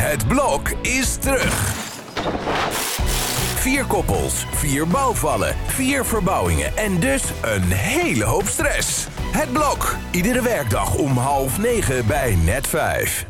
Het blok is terug. Vier koppels, vier bouwvallen, vier verbouwingen en dus een hele hoop stress. Het blok, iedere werkdag om half negen bij net vijf.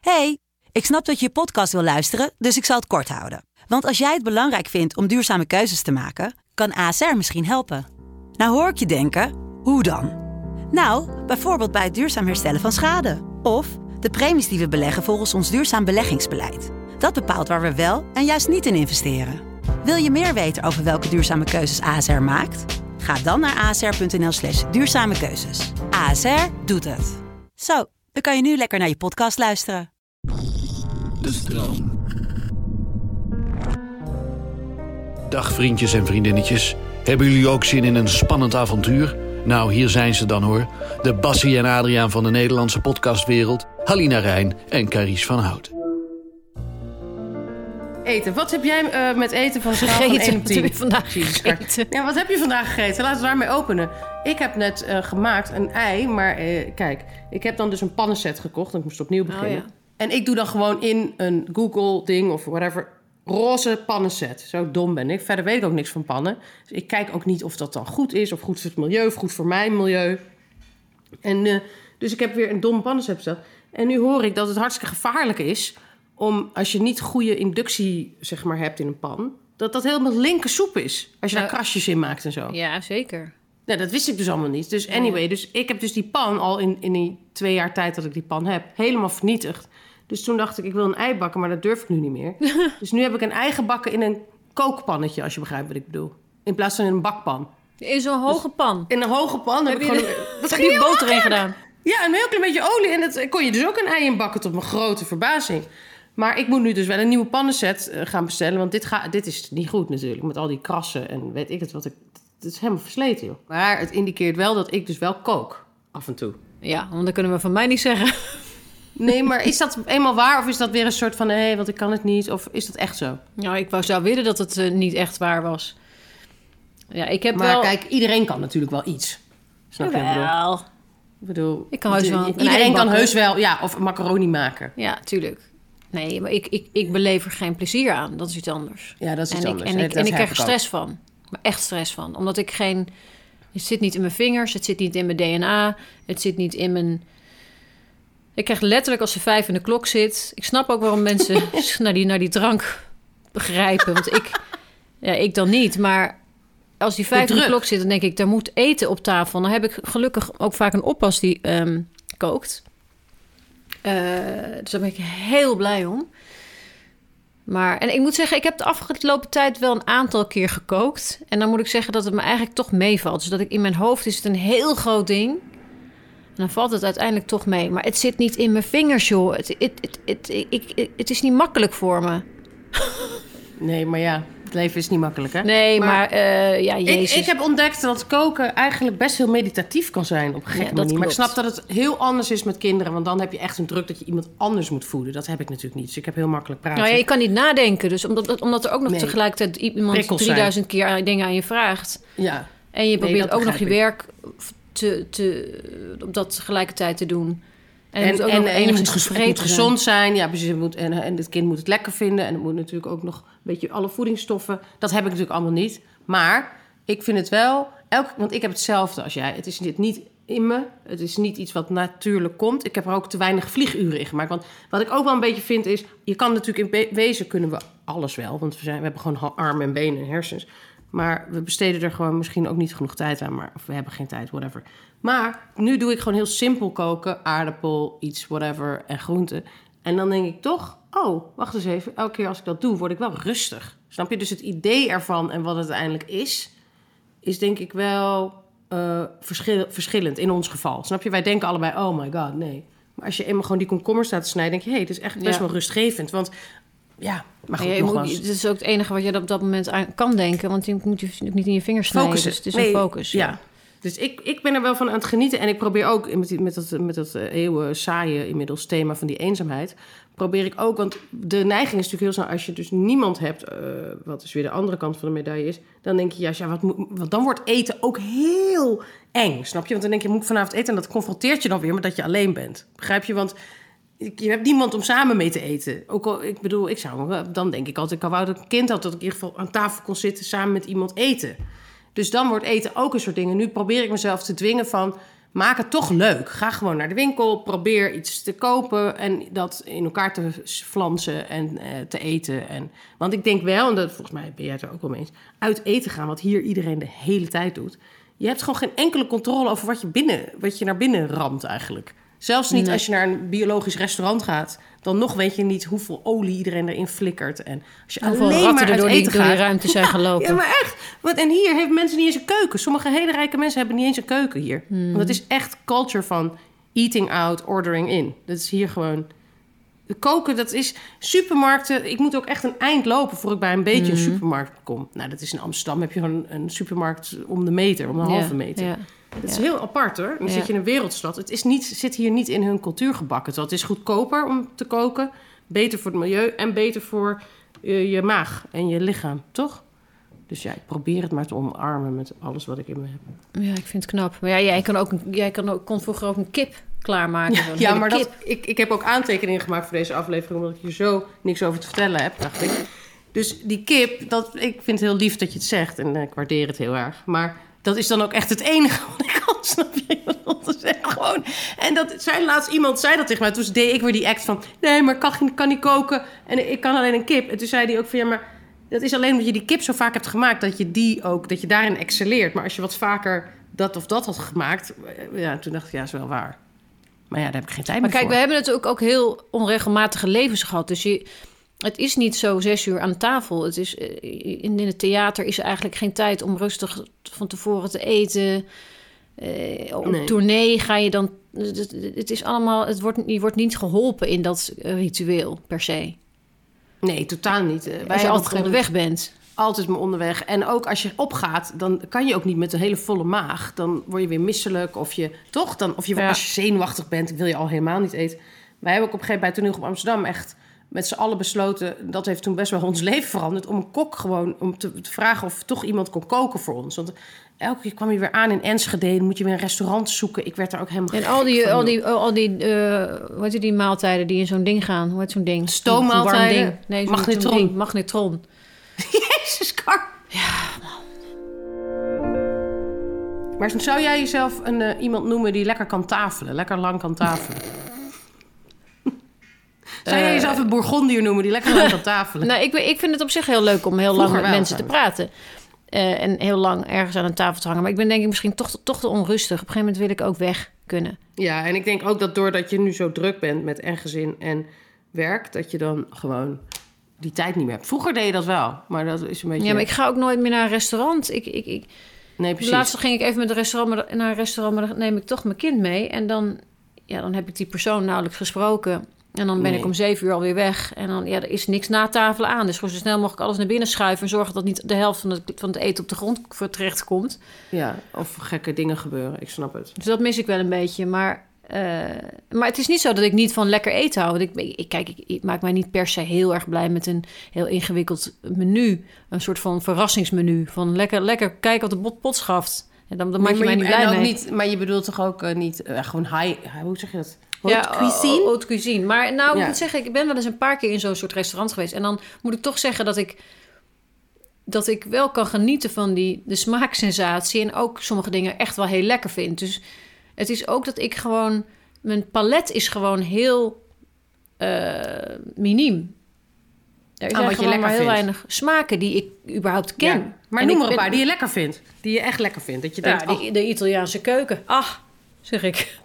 Hey, ik snap dat je je podcast wil luisteren, dus ik zal het kort houden. Want als jij het belangrijk vindt om duurzame keuzes te maken, kan ASR misschien helpen. Nou hoor ik je denken, hoe dan? Nou, bijvoorbeeld bij het duurzaam herstellen van schade. Of de premies die we beleggen volgens ons duurzaam beleggingsbeleid. Dat bepaalt waar we wel en juist niet in investeren. Wil je meer weten over welke duurzame keuzes ASR maakt? Ga dan naar asr.nl slash duurzame keuzes. ASR doet het. Zo, dan kan je nu lekker naar je podcast luisteren. De stroom. Dag vriendjes en vriendinnetjes. Hebben jullie ook zin in een spannend avontuur? Nou, hier zijn ze dan hoor. De Bassie en Adriaan van de Nederlandse podcastwereld. Halina Rijn en Caries van Hout. Eten. Wat heb jij eh, met eten van schaal van Gegeten. 1 op 10? Wat heb je vandaag gegeten? Ja, wat heb je vandaag gegeten? Laten we daarmee openen. Ik heb net eh, gemaakt een ei, maar eh, kijk, ik heb dan dus een pannenset gekocht. en Ik moest opnieuw beginnen. ja. En ik doe dan gewoon in een Google-ding of whatever roze pannenset. Zo dom ben ik. Verder weet ik ook niks van pannen. Dus ik kijk ook niet of dat dan goed is, of goed voor het milieu, of goed voor mijn milieu. En, eh, dus ik heb weer een dom pannenset besteld. En nu hoor ik dat het hartstikke gevaarlijk is... om als je niet goede inductie zeg maar, hebt in een pan... dat dat helemaal linker soep is. Als je daar krasjes in maakt en zo. Ja, zeker. Nou, dat wist ik dus allemaal niet. Dus anyway, dus ik heb dus die pan al in, in die twee jaar tijd dat ik die pan heb... helemaal vernietigd. Dus toen dacht ik, ik wil een ei bakken, maar dat durf ik nu niet meer. dus nu heb ik een ei gebakken in een kookpannetje, als je begrijpt wat ik bedoel. In plaats van in een bakpan. In zo'n hoge pan. In een hoge pan heb, Heb ik gewoon... Dat Heb je boter in gedaan? Ja, een heel klein beetje olie. En dat kon je dus ook een ei in bakken, tot mijn grote verbazing. Maar ik moet nu dus wel een nieuwe pannenset eh, gaan bestellen. Want dit, ga, dit is niet goed natuurlijk. Met al die krassen en weet ik het wat ik... Het is helemaal versleten, joh. Maar het indiceert wel dat ik dus wel kook. Af en toe. Ja, want dat kunnen we van mij niet zeggen. Nee, maar is dat eenmaal waar? Of is dat weer een soort van... nee, want ik kan het niet? Of is dat echt zo? Nou, ik zou willen dat het eh, niet echt waar was. Ja, ik heb Maar wel... kijk, iedereen kan natuurlijk wel iets. Snap je wat ik bedoel? Ik bedoel... Ik kan heus wel Iedereen kan heus wel... Ja, of macaroni maken. Ja, tuurlijk. Nee, maar ik, ik, ik beleef er geen plezier aan. Dat is iets anders. Ja, dat is iets en anders. Ik, en ik, en ik krijg er ook. stress van. Maar echt stress van. Omdat ik geen... Het zit niet in mijn vingers. Het zit niet in mijn DNA. Het zit niet in mijn... Ik krijg letterlijk als ze vijf in de klok zit... Ik snap ook waarom mensen naar, die, naar die drank begrijpen. Want ik... Ja, ik dan niet. Maar als die vijf in de klok zit... dan denk ik, daar moet eten op tafel. Dan heb ik gelukkig ook vaak een oppas die ehm, kookt. Eh, dus daar ben ik heel blij om. Maar, en ik moet zeggen, ik heb de afgelopen tijd wel een aantal keer gekookt. En dan moet ik zeggen dat het me eigenlijk toch meevalt. Dus dat ik in mijn hoofd is het een heel groot ding. Dan valt het uiteindelijk toch mee. Maar het zit niet in mijn vingers, joh. Het, het, het, het, ik, ik- het is niet makkelijk voor me. Nee, maar ja, het leven is niet makkelijk, hè? Nee, maar, eh, ja, Ik, jezus. ik heb ontdekt dat koken eigenlijk best heel meditatief kan zijn op een gekke Ja. Maar ik snap dat het heel anders is met kinderen. Want dan heb je echt een druk dat je iemand anders moet voeden. Dat heb ik natuurlijk niet. Dus ik heb heel makkelijk praten. Nou ja, je kan niet nadenken. Dus omdat, omdat er ook nog Nee. tegelijkertijd iemand Prikkels zijn. 3000 keer dingen aan je vraagt. Ja. En je probeert ook nog je werk te, te, op dat tegelijkertijd te doen. En, En, het moet en, en je ges- gezond zijn. Ja, precies. Het moet, en, en het kind moet het lekker vinden. En het moet natuurlijk ook nog een beetje alle voedingsstoffen. Dat heb ik natuurlijk allemaal niet. Maar ik vind het wel... Elk, want ik heb hetzelfde als jij. Het is niet, niet in me. Het is niet iets wat natuurlijk komt. Ik heb er ook te weinig vlieguren in gemaakt. Want wat ik ook wel een beetje vind is... Je kan natuurlijk in wezen kunnen we alles wel. Want we, zijn, we hebben gewoon armen en benen en hersens. Maar we besteden er gewoon misschien ook niet genoeg tijd aan. Maar, of we hebben geen tijd, whatever. Maar nu doe ik gewoon heel simpel koken. Aardappel, iets, whatever, en groenten. En dan denk ik toch... Oh, wacht eens even. Elke keer als ik dat doe, word ik wel rustig. Snap je? Dus het idee ervan en wat het uiteindelijk is... is denk ik wel eh, verschil, verschillend in ons geval. Snap je? Wij denken allebei, oh my god, nee. Maar als je eenmaal gewoon die komkommer staat te snijden... denk je, hé, hey, het is echt best Ja. wel rustgevend. Want ja, maar goed, moet, nogmaals. het is ook het enige wat je op dat moment aan kan denken. Want je moet je natuurlijk niet in je vingers snijden. Focussen. Dus het is Nee, een focus. Ja. Dus ik, ik ben er wel van aan het genieten. En ik probeer ook met, die, met dat, met dat eh, eeuwen saaie inmiddels thema van die eenzaamheid. Probeer ik ook, want de neiging is natuurlijk heel snel als je dus niemand hebt, eh, wat dus weer de andere kant van de medaille is. Dan denk je, ja, ja wat, wat dan wordt eten ook heel eng, snap je? Want dan denk je, moet ik vanavond eten? En dat confronteert je dan weer met dat je alleen bent. Begrijp je? Want je hebt niemand om samen mee te eten. Ook al, ik bedoel, ik zou dan denk ik altijd, ik wou dat een kind had dat ik in ieder geval aan tafel kon zitten samen met iemand eten. Dus dan wordt eten ook een soort ding. En nu probeer ik mezelf te dwingen van, maak het toch leuk. Ga gewoon naar de winkel, probeer iets te kopen en dat in elkaar te flansen en eh, te eten. En, want ik denk wel, en dat, volgens mij ben jij het er ook wel mee eens, uit eten gaan, wat hier iedereen de hele tijd doet. Je hebt gewoon geen enkele controle over wat je, binnen, wat je naar binnen ramt eigenlijk. Zelfs niet Nee. als je naar een biologisch restaurant gaat. Dan nog weet je niet hoeveel olie iedereen erin flikkert. En als je Hoeveel alleen ratten maar er door die, eten door die ruimte zijn gelopen. Ja, maar echt. Want, en hier hebben mensen niet eens een keuken. Sommige hele rijke mensen hebben niet eens een keuken hier. Hmm. Want het is echt culture van eating out, ordering in. Dat is hier gewoon... Koken, dat is supermarkten. Ik moet ook echt een eind lopen voor ik bij een beetje Hmm. een supermarkt kom. Nou, dat is in Amsterdam. Heb je gewoon een supermarkt om de meter, om een halve meter. Ja. Het is Ja. heel apart hoor. Dan Ja. zit je in een wereldstad. Het is niet, zit hier niet in hun cultuur gebakken. Het is goedkoper om te koken. Beter voor het milieu en beter voor eh, je maag en je lichaam, toch? Dus ja, ik probeer het maar te omarmen met alles wat ik in me heb. Ja, ik vind het knap. Maar ja, jij, kan ook, jij kan ook, kon vroeger ook een kip klaarmaken. Ja, maar kip. dat, ik, ik heb ook aantekeningen gemaakt voor deze aflevering... omdat ik hier zo niks over te vertellen heb, dacht ik. Dus die kip, dat, ik vind het heel lief dat je het zegt... en eh, ik waardeer het heel erg. Maar dat is dan ook echt het enige wat ik kan, snap je? Gewoon. En dat zei laatst iemand zei dat tegen mij. Toen deed ik weer die act van... nee, maar kan, kan niet koken en ik kan alleen een kip. En toen zei hij ook van... ja, maar dat is alleen omdat je die kip zo vaak hebt gemaakt... dat je die ook, dat je daarin excelleert. Maar als je wat vaker dat of dat had gemaakt... eh, ja, toen dacht ik, ja, is wel waar. Maar ja, daar heb ik geen tijd Maar meer kijk, voor. we hebben natuurlijk ook heel onregelmatige levens gehad. Dus je, het is niet zo zes uur aan tafel. Het is, eh, in, in het theater is er eigenlijk geen tijd om rustig van tevoren te eten. Eh, op Nee. tournee ga je dan... Het, het is allemaal... Het wordt, je wordt niet geholpen in dat eh, ritueel, per se. Nee, totaal niet. Wij Als je altijd onderweg bent. altijd maar onderweg. En ook als je opgaat, dan kan je ook niet met een hele volle maag. Dan word je weer misselijk. Of je toch dan, of je, Ja. als je zenuwachtig bent, wil je al helemaal niet eten. Wij hebben ook op een gegeven moment bij Toneel op Amsterdam echt met z'n allen besloten. Dat heeft toen best wel ons leven veranderd. Om een kok gewoon om te, te vragen of toch iemand kon koken voor ons. Want elke keer kwam je weer aan in Enschede. Dan moet je weer een restaurant zoeken. Ik werd daar ook helemaal En al die, van, al die, al die hoe heet die maaltijden die in zo'n ding gaan? Hoe heet zo'n ding? Stoommaaltijden? Ding. Nee, Magnetron. ding. Magnetron. Jezus, Kar. Ja, Maar zou jij jezelf een, eh, iemand noemen die lekker kan tafelen? Lekker lang kan tafelen? Zou jij jezelf een Bourgondier noemen die lekker lang kan tafelen? Nou, ik, ik vind het op zich heel leuk om heel lang met mensen te praten. Eh, en heel lang ergens aan een tafel te hangen. Maar ik ben denk ik misschien toch, toch te onrustig. Op een gegeven moment wil ik ook weg kunnen. Ja, en ik denk ook dat doordat je nu zo druk bent met en gezin en werk... dat je dan gewoon die tijd niet meer hebt. Vroeger deed je dat wel, maar dat is een beetje... Ja, maar ik ga ook nooit meer naar een restaurant. Ik, ik, ik, Nee, precies. laatst ging ik even met een restaurant, maar, naar een restaurant, maar dan neem ik toch mijn kind mee. En dan, ja, dan heb ik die persoon nauwelijks gesproken. En dan ben Nee. ik om zeven uur alweer weg. En dan, ja, er is niks na tafel aan. Dus gewoon zo snel mogelijk alles naar binnen schuiven... en zorgen dat niet de helft van het, van het eten op de grond voor terecht komt. Ja, of gekke dingen gebeuren, ik snap het. Dus dat mis ik wel een beetje. Maar, eh, maar het is niet zo dat ik niet van lekker eten hou. Want ik, ik, kijk, ik, ik maak mij niet per se heel erg blij met een heel ingewikkeld menu. Een soort van verrassingsmenu. Van lekker, lekker kijken wat de pot, pot schaft. En dan, dan maak je mij niet blij mee. Niet, maar je bedoelt toch ook eh, niet eh, gewoon high... Hoe zeg je dat? Haute ja, cuisine? oh, haute cuisine. Maar nou, ik Ja. moet zeggen, ik ben wel eens een paar keer in zo'n soort restaurant geweest. En dan moet ik toch zeggen dat ik, dat ik wel kan genieten van die, de smaaksensatie. En ook sommige dingen echt wel heel lekker vind. Dus het is ook dat ik gewoon... Mijn palet is gewoon heel eh miniem. Er Aan zijn wat je gewoon lekker maar heel vindt. weinig smaken die ik überhaupt ken. Ja. Maar En noem ik er een paar die je lekker vindt. Die je echt lekker vindt. Dat je denkt, oh, de, de Italiaanse keuken. Ah, zeg ik.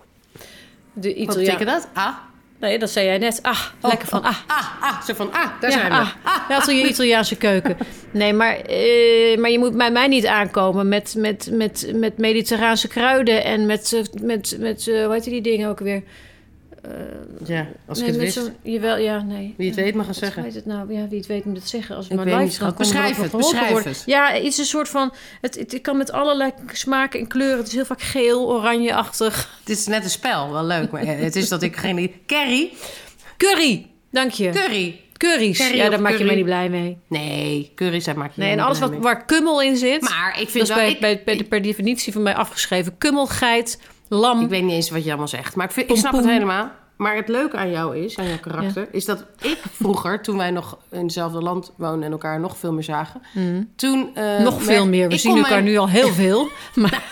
De wat Italiaan... betekent dat? Ah, Nee, dat zei jij net. Ah, lekker van ah. ah, ah. Zo van, ah, daar Ja, zijn we. ah, ja, het is je Italiaanse keuken. Nee, maar, eh, maar je moet bij mij niet aankomen met, met, met, met mediterraanse kruiden en met, eh, met, met eh, hoe heet die dingen ook weer? Ja, als ik nee, het wist. zo'n- Jawel, ja, nee. Wie het weet mag het zeggen. het nou? Ja, wie het weet moet het zeggen. Als het Ik maar live er Beschrijf het, worden. het. Ja, het is een soort van... Het, het, het kan met allerlei smaken en kleuren. Het is heel vaak geel, oranje-achtig. Dit is net een spel, wel leuk. Maar eh, het is dat ik geen... Curry? Curry, dank je. Curry. Curry's, Curry ja, daar maak je mij niet blij mee. Nee, curry zijn maak je Nee, en alles wat, mee. waar kummel in zit... Maar ik Dat vind is wel... bij, ik, bij, bij- ik, per definitie van mij afgeschreven. Kummelgeit, lam. ik weet niet eens wat je allemaal zegt. Maar ik, vind, ik snap het helemaal. Maar het leuke aan jou is, aan jouw karakter, is dat ik vroeger, toen wij nog in hetzelfde land woonden en elkaar nog veel meer zagen, toen... eh, Nog veel meer. We zien elkaar mijn- nu al heel veel. Maar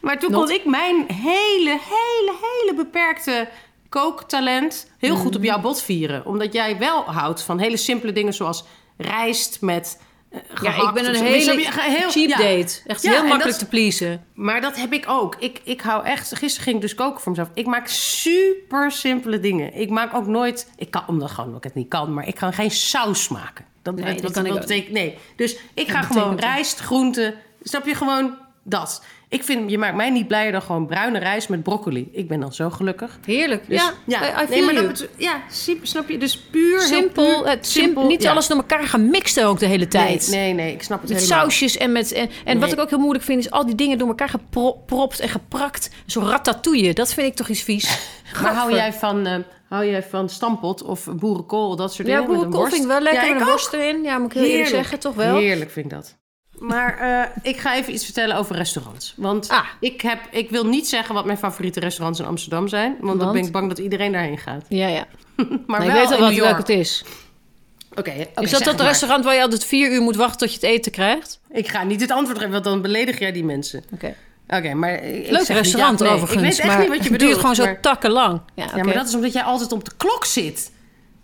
Maar toen Not. kon ik mijn hele, hele, hele beperkte kooktalent heel goed op Mhm. jouw bot vieren. Omdat jij wel houdt van hele simpele dingen zoals rijst met eh, ja, ik ben een hele? Heel- cheap ja. date. Echt Ja, heel makkelijk dat- te pleasen. Maar dat heb ik ook. Ik, ik hou echt... Gisteren ging ik dus koken voor mezelf. Ik maak super simpele dingen. Ik maak ook nooit... Ik kan, omdat gewoon omdat ik het niet kan. Maar ik kan geen saus maken. Dat, Nee, dat kan ik betekent, Nee. Dus ik ga gewoon rijst, groenten... Snap je? Gewoon dat. Ik vind... Je maakt mij niet blijer dan gewoon bruine rijst met broccoli. Ik ben dan zo gelukkig. Heerlijk. Dus, ja, I, I nee, feel maar you. dat bet- ja, snap je? Dus puur Simpel, puur, het simpel, niet ja. alles door elkaar gemixt ook de hele tijd. Nee, nee, nee, ik snap het Met helemaal. sausjes en met. En, en wat ik ook heel moeilijk vind, is al die dingen door elkaar gepropt en geprakt. Zo'n ratatouille, dat vind ik toch iets vies. Maar hou jij van, eh, hou jij van stampot of boerenkool, dat soort Ja, dingen? met een boerenkool vind ik wel lekker Ja, met ik een worst erin. Ja, moet ik heel eerlijk zeggen, toch wel? Heerlijk vind ik dat. Maar eh, ik ga even iets vertellen over restaurants. Want Ah. ik, heb, ik wil niet zeggen wat mijn favoriete restaurants in Amsterdam zijn. Want, dan ben ik bang dat iedereen daarheen gaat. Ja, ja. Maar Nee, wel ik weet al in wat welk het is. Oké, oké, is dat het dat maar. restaurant waar je altijd vier uur moet wachten tot je het eten krijgt? Ik ga niet het antwoord geven, want dan beledig jij die mensen. Oké. Oké, maar ik Leuk zeg niet restaurant ja, nee. overigens. Ik weet echt maar niet wat je het bedoelt. duurt gewoon zo takken lang. Ja, Ja, maar dat is omdat jij altijd op de klok zit.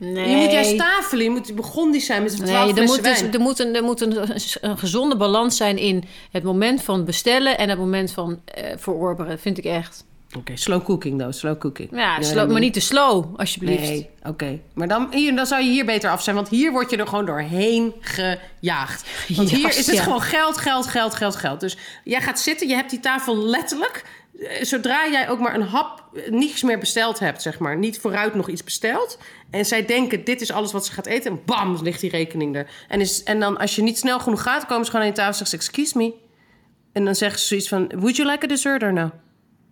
Nee. Je moet juist tafelen, je moet begonnen zijn met twaalf Nee, er moet, dus, er moet, een, er moet een, een gezonde balans zijn in het moment van bestellen en het moment van eh verorberen, vind ik echt. Oké, slow cooking though, slow cooking. Ja, slow- maar niet te slow, alsjeblieft. Nee, oké. Maar dan, hier, dan zou je hier beter af zijn. Want hier word je er gewoon doorheen gejaagd. Want hier is het ja. gewoon geld, geld, geld, geld, geld. Dus jij gaat zitten, je hebt die tafel letterlijk. Eh, Zodra jij ook maar een hap eh, niets meer besteld hebt, zeg maar. Niet vooruit nog iets besteld. En zij denken, dit is alles wat ze gaat eten. En bam, ligt die rekening er. En, is, en dan als je niet snel genoeg gaat, komen ze gewoon aan je tafel en zeggen ze... Excuse me. En dan zeggen ze zoiets van, would you like a dessert or no?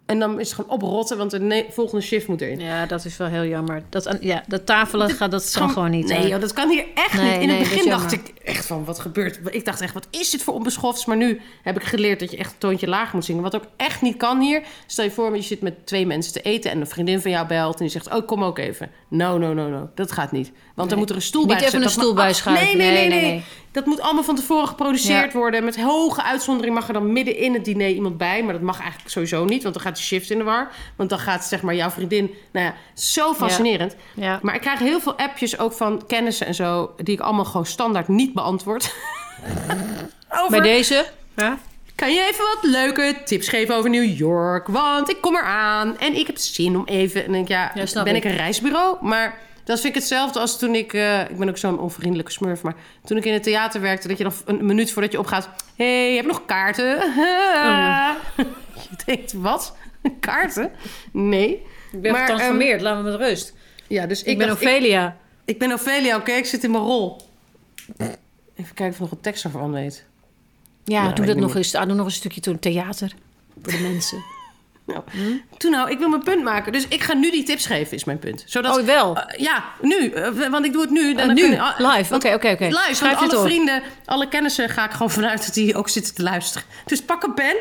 En dan is het gewoon oprotten, want de volgende shift moet erin. Ja, dat is wel heel jammer. Dat, aan- ja, dat tafelen gaat, dat kan gewoon niet. Nee, joh, dat kan hier echt Nee, niet. In nee, het begin dacht ik echt van, wat gebeurt? Ik dacht echt, wat is dit voor onbeschofts? Maar nu heb ik geleerd dat je echt een toontje lager moet zingen. Wat ook echt niet kan hier. Stel je voor, je zit met twee mensen te eten... en een vriendin van jou belt en die zegt... oh, kom ook even. No, no, no, no. Dat gaat niet. Want dan moet er een stoel Niet bij even gezet. een stoel mag- bij schuiven. Nee, nee, nee, Nee. Dat moet allemaal van tevoren geproduceerd worden. Met hoge uitzondering mag er dan midden in het diner iemand bij. Maar dat mag eigenlijk sowieso niet, want dan gaat de shift in de war. Want dan gaat zeg maar jouw vriendin... Nou ja, zo fascinerend. Ja. Maar ik krijg heel veel appjes ook van kennissen en zo... die ik allemaal gewoon standaard niet beantwoord. over, Bij deze? Ja? kan je even wat leuke tips geven over New York? Want ik kom eraan en ik heb zin om even... En dan denk ik, ja, Ja, ben ik. ik een reisbureau? Maar dat vind ik hetzelfde als toen ik... eh, ik ben ook zo'n onvriendelijke smurf, maar toen ik in het theater werkte... dat je nog een minuut voordat je opgaat... Hé, hey, heb je nog kaarten? je denkt, wat? Kaarten? Nee. Ik ben Maar, getransformeerd, laat me met rust. Ja, dus ik, Ik, ben dacht, Ophelia. ik ben Ophelia, oké, ik zit in mijn rol. Even kijken of ik nog een tekst ervan weet. Ja, Nou, doe dat nog eens. Ah, doe nog een stukje toen theater. Voor de mensen. Nou, Toen nou, ik wil mijn punt maken. Dus ik ga nu die tips geven, is mijn punt. Zodat, Oh, wel? Eh, ja, nu. eh, want ik doe het nu. Eh, dan nu, kunnen- ah, live. Oké, oké, oké. Live, Schrijf want alle vrienden, alle kennissen ga ik gewoon vanuit dat die ook zitten te luisteren. Dus pak een pen,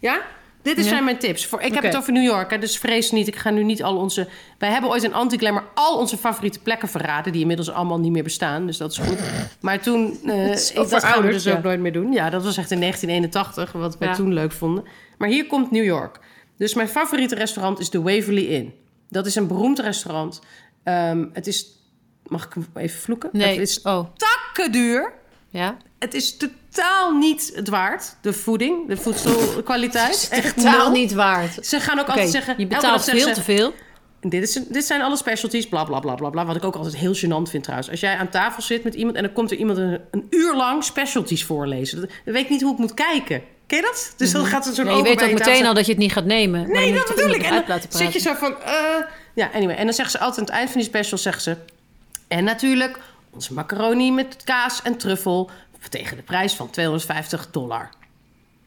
ja? Dit is Ja. zijn mijn tips. Voor, ik heb het over New York, hè, dus vrees niet. Ik ga nu niet al onze... Wij hebben ooit in Anti-Glamour al onze favoriete plekken verraden... die inmiddels allemaal niet meer bestaan, dus dat is goed. Maar toen... eh, is ik, dat gaan we dus ja. ook nooit meer doen. Ja, dat was echt in 1981, wat we Ja. toen leuk vonden. Maar hier komt New York. Dus mijn favoriete restaurant is de Waverly Inn. Dat is een beroemd restaurant. Ehm, het is... Mag ik even vloeken? Nee. Het is Oh, takken duur. ja. Het is totaal niet het waard. De voeding, de voedselkwaliteit. Echt Totaal nul. niet waard. Ze gaan ook altijd zeggen... je betaalt veel ze, te veel. Dit, is, dit zijn alle specialties, bla bla bla bla bla. Wat ik ook altijd heel gênant vind trouwens. Als jij aan tafel zit met iemand en dan komt er iemand een, een uur lang specialties voorlezen. Dan weet ik niet hoe ik moet kijken. Ken je dat? Dus dan gaat er zo'n Ja, je weet ook meteen al dat je het niet gaat nemen. Nee, dat bedoel ik. En dan zit je zo van... eh, ja, anyway. En dan zeggen ze altijd aan het eind van die special... zeggen ze... En natuurlijk onze macaroni met kaas en truffel... tegen de prijs van 250 dollar.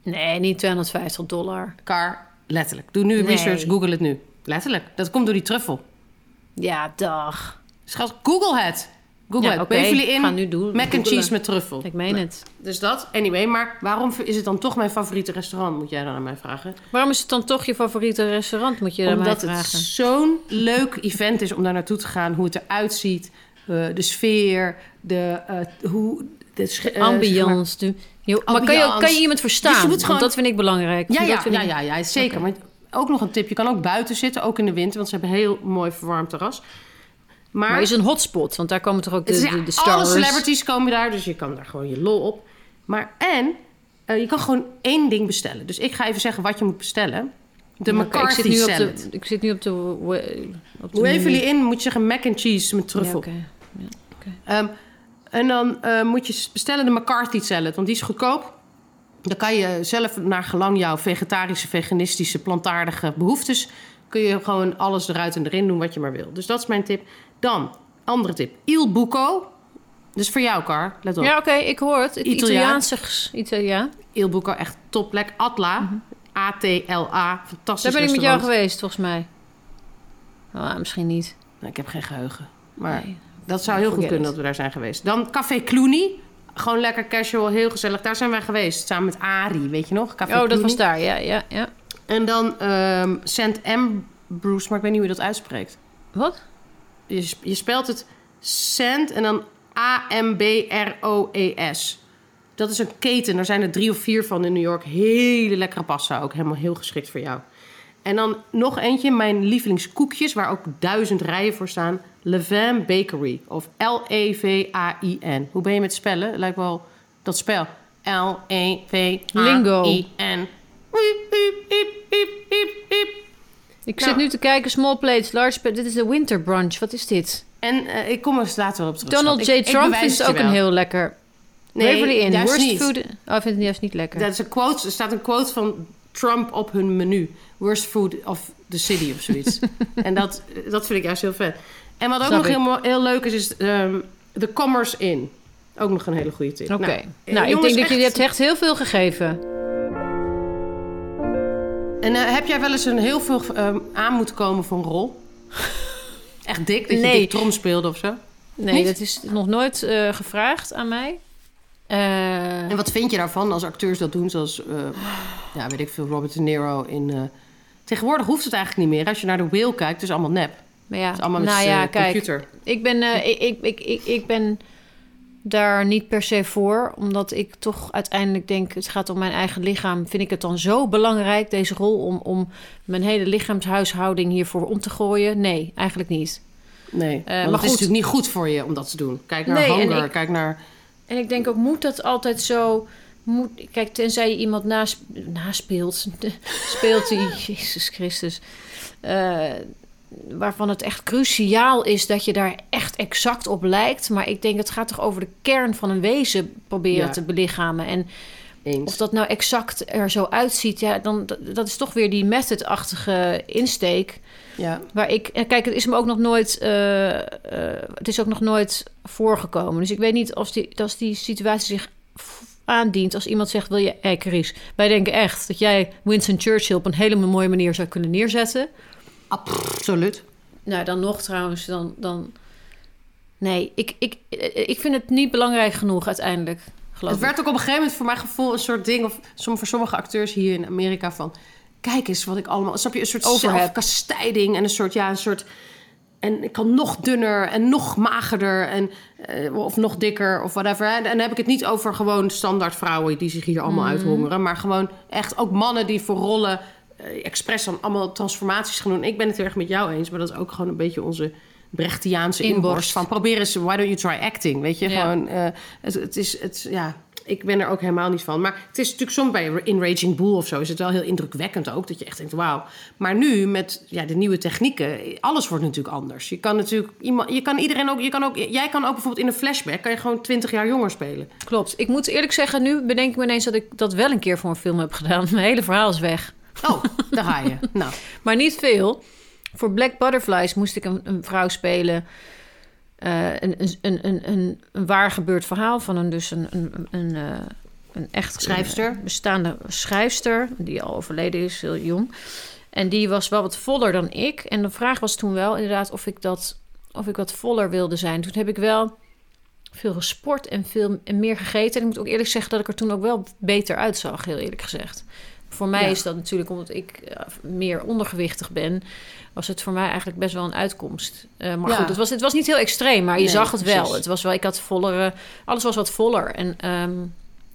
Nee, niet 250 dollar. Car, letterlijk. Doe nu Nee. research, google het nu. Letterlijk. Dat komt door die truffel. Ja, dag. Schat, google het. Google Ja, Inn, Ga nu doen- mac and cheese met truffel. Ik meen het. Dus dat, anyway. Maar waarom is het dan toch mijn favoriete restaurant, moet jij dan aan mij vragen? Waarom is het dan toch je favoriete restaurant, moet je aan mij Omdat het vragen? zo'n leuk event is om daar naartoe te gaan. Hoe het eruit ziet, eh, de sfeer, de, eh, hoe... De eh, zeg maar- Ambiance. de- Jo, maar kan je, kan je iemand verstaan? Dus je moet Want gewoon- dat vind ik belangrijk. Ja, ja, ja, ja, ja, zeker. Maar ook nog een tip. Je kan ook buiten zitten, ook in de winter. Want ze hebben een heel mooi verwarmd terras. Maar, Maar is een hotspot, want daar komen toch ook de, de, ja, de alle stars. celebrities komen daar. Dus je kan daar gewoon je lol op. Maar en, eh, je kan gewoon één ding bestellen. Dus ik ga even zeggen wat je moet bestellen. De McCarthy ik zit nu op salad. de, ik zit nu op de, op de Hoe even menu. jullie in, moet je zeggen mac and cheese met truffel. Ja, oké. Ehm, en dan eh, moet je bestellen de McCarthy salad, want die is goedkoop. Dan kan je zelf naar gelang jouw vegetarische, veganistische, plantaardige behoeftes... kun je gewoon alles eruit en erin doen wat je maar wil. Dus dat is mijn tip. Dan, andere tip. Il Buco. Dus voor jou, Car. Let op. Ja, oké, ik hoor het. Het Italiaan. Italiaanse... ges- Italiaan. Il Buco, echt topplek. Atla. A-T-L-A. Fantastisch Daar ben ik met jou geweest, volgens mij. Ah, misschien niet. Nou, ik heb geen geheugen. Maar Nee. dat zou heel goed kunnen it. dat we daar zijn geweest. Dan Café Clooney. Gewoon lekker casual, heel gezellig. Daar zijn wij geweest, samen met Ari, weet je nog? Café Oh, dat was daar, ja, ja, ja. En dan ehm St. Ambrose, maar ik weet niet hoe je dat uitspreekt. Wat? Je, sp- je spelt het St. en dan A-M-B-R-O-E-S. Dat is een keten, daar zijn er drie of vier van in New York. Hele lekkere pasta, ook helemaal heel geschikt voor jou. En dan nog eentje, mijn lievelingskoekjes, waar ook duizend rijen voor staan. Levin Bakery, of L-E-V-A-I-N. Hoe ben je met spellen? Lijkt wel dat spel. L-E-V-A-I-N. Wiep, Ik Nou. zit nu te kijken, small plates, large plates. Dit is de winter brunch. Wat is dit? En eh, ik kom er later wel op terug. Donald. J. Ik- ik Trump bewijs vindt het je ook een heel lekker... Nee, Waverly Inn, juist worst niet. food... Oh, hij vindt het juist niet lekker. Dat is een quote, er staat een quote van Trump op hun menu. Worst food of the city of zoiets. en dat, dat vind ik juist heel vet. En wat ook Snap nog ik. heel, heel leuk is, is ehm de Commerce Inn. Ook nog een hele goede tip. Oké. Nou, Nou, eh, ik jongens, denk dat jullie echt- hebt echt heel veel gegeven. En eh, heb jij wel eens een heel veel ehm, aan moeten komen voor een rol? Echt dik, dat je Nee. dik trom speelde of zo? Nee, Niet? dat is nog nooit eh, gevraagd aan mij. Eh, En wat vind je daarvan als acteurs dat doen? Zoals, ja, weet ik veel, Robert De Niro in... Tegenwoordig hoeft het eigenlijk niet meer. Als je naar de whale kijkt, het is allemaal nep. maar ja, Het is allemaal met nou ja, kijk, computer. ik ben, ik, ik, ik, ik ben daar niet per se voor. Omdat ik toch uiteindelijk denk, het gaat om mijn eigen lichaam. Vind ik het dan zo belangrijk, deze rol, om, om mijn hele lichaamshuishouding hiervoor om te gooien? Nee, eigenlijk niet. Nee, maar maar het is natuurlijk niet goed voor je om dat te doen. Kijk naar Nee, ik- kijk naar... En ik denk ook, moet dat altijd zo... Moet, kijk, tenzij je iemand nasp, naspeelt, speelt die, Jezus Christus... eh, waarvan het echt cruciaal is dat je daar echt exact op lijkt. Maar ik denk, het gaat toch over de kern van een wezen proberen Ja. te belichamen. En Eens. of dat nou exact er zo uitziet, ja, dan, dat- is toch weer die method-achtige insteek... Ja. Waar ik, en kijk, het is me ook nog nooit, eh, eh, het is ook nog nooit voorgekomen. Dus ik weet niet of die, als die situatie zich aandient. Als iemand zegt, wil je, hé wij denken echt dat jij Winston Churchill op een hele mooie manier zou kunnen neerzetten. Absoluut. Nou, dan nog trouwens, dan, dan nee, ik, ik, ik vind het niet belangrijk genoeg uiteindelijk. Geloof Het ik. werd ook op een gegeven moment voor mijn gevoel een soort ding... of voor sommige acteurs hier in Amerika van... kijk eens wat ik allemaal... Snap je, een soort zelfkastijding en een soort... ja, een soort en ik kan nog dunner en nog magerder en, eh, of nog dikker of whatever. En dan heb ik het niet over gewoon standaard vrouwen die zich hier allemaal Mhm. uithongeren. Maar gewoon echt ook mannen die voor rollen expres dan allemaal transformaties gaan doen. Ik ben het heel erg met jou eens, maar dat is ook gewoon een beetje onze Brechtiaanse Inborst. inborst. Van probeer eens, why don't you try acting? Weet je, Ja. gewoon, eh, het, het is, het, ja, ik ben er ook helemaal niet van. Maar het is natuurlijk soms bij In Raging Bull of zo is het wel heel indrukwekkend ook. Dat je echt denkt, wauw. Maar nu met ja, de nieuwe technieken, alles wordt natuurlijk anders. Je kan natuurlijk iemand, je kan iedereen ook, je kan ook, jij kan ook bijvoorbeeld in een flashback, kan je gewoon 20 jaar jonger spelen. Klopt. Ik moet eerlijk zeggen, nu bedenk ik me ineens dat ik dat wel een keer voor een film heb gedaan. Mijn hele verhaal is weg. Oh, daar ga je. Nou, Maar niet veel. Voor Black Butterflies moest ik een, een vrouw spelen. Eh, een, een, een, een, een, waar gebeurd verhaal van een, dus een, een, een, eh, een echt Schrijfster? eh, bestaande schrijfster, die al overleden is, heel jong. En die was wel wat voller dan ik. En de vraag was toen wel inderdaad of ik dat of ik wat voller wilde zijn. Toen heb ik wel veel gesport en veel en meer gegeten. En ik moet ook eerlijk zeggen dat ik er toen ook wel beter uitzag, heel eerlijk gezegd. Voor mij Ja. is dat natuurlijk omdat ik eh, meer ondergewichtig ben, was het voor mij eigenlijk best wel een uitkomst. Eh, maar Ja. goed, het was, het was niet heel extreem, maar je Nee, zag het wel. Het was wel, ik had vollere, alles was wat voller. En, ehm,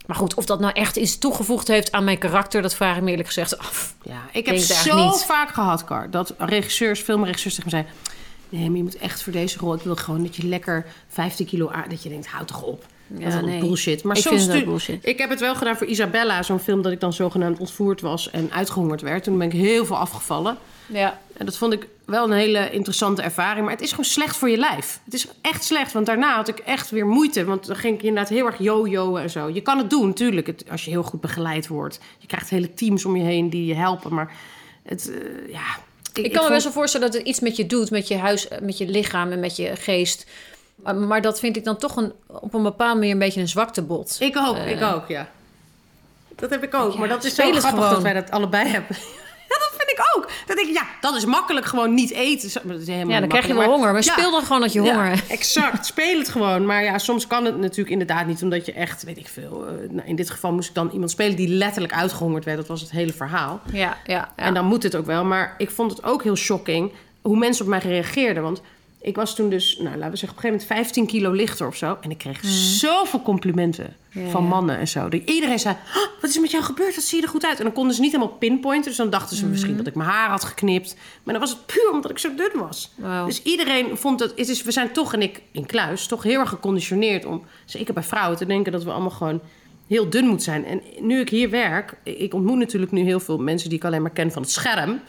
maar goed, of dat nou echt iets toegevoegd heeft aan mijn karakter, dat vraag ik me eerlijk gezegd af. Ja, ik heb zo niet. vaak gehad, Kar, dat regisseurs, filmregisseurs tegen me zeiden... Nee, maar je moet echt voor deze rol... Ik wil gewoon dat je lekker 15 kilo aan... Dat je denkt, houd toch op. dat is Ja, wel nee. bullshit. Maar Ik soms vind het bullshit. Ik heb het wel gedaan voor Isabella, zo'n film dat ik dan zogenaamd ontvoerd was en uitgehongerd werd. Toen ben ik heel veel afgevallen. Ja, En dat vond ik wel een hele interessante ervaring. Maar het is gewoon slecht voor je lijf. Het is echt slecht, want daarna had ik echt weer moeite. Want dan ging ik inderdaad heel erg yo-yoen en zo. Je kan het doen, natuurlijk, het, als je heel goed begeleid wordt. Je krijgt hele teams om je heen die je helpen. Maar het, eh, ja... Ik, kan me vond- best wel voorstellen dat het iets met je doet, met je huis, met je lichaam en met je geest. Maar, dat vind ik dan toch een, op een bepaalde manier een beetje een zwaktebod. Ik ook, Eh, ik ook, ja. Dat heb ik ook. Ja, maar dat is zo grappig gewoon. dat wij dat allebei hebben. Ja, dat vind ik ook. Dat ik, ja, dat is makkelijk gewoon niet eten. Dat is helemaal ja, dan krijg je wel honger. Maar ja. speel dan gewoon dat je honger hebt. exact. Speel het gewoon. Maar ja, soms kan het natuurlijk inderdaad niet, omdat je echt, weet ik veel. eh, nou, in dit geval moest ik dan iemand spelen die letterlijk uitgehongerd werd. Dat was het hele verhaal. Ja, ja, ja. En dan moet het ook wel. Maar ik vond het ook heel shocking hoe mensen op mij reageerden. Want ik was toen dus, nou, laten we zeggen, op een gegeven moment 15 kilo lichter of zo. En ik kreeg zoveel complimenten. Ja, van mannen en zo. Dat iedereen zei, "Oh, wat is er met jou gebeurd? Wat zie je er goed uit? En dan konden ze niet helemaal pinpointen. Dus dan dachten ze Mhm. misschien dat ik mijn haar had geknipt. Maar dan was het puur omdat ik zo dun was. Dus iedereen vond dat... Het is, we zijn toch, en ik in kluis, toch heel erg geconditioneerd... om, zeker bij vrouwen, te denken dat we allemaal gewoon heel dun moeten zijn. En nu ik hier werk... Ik ontmoet natuurlijk nu heel veel mensen die ik alleen maar ken van het scherm...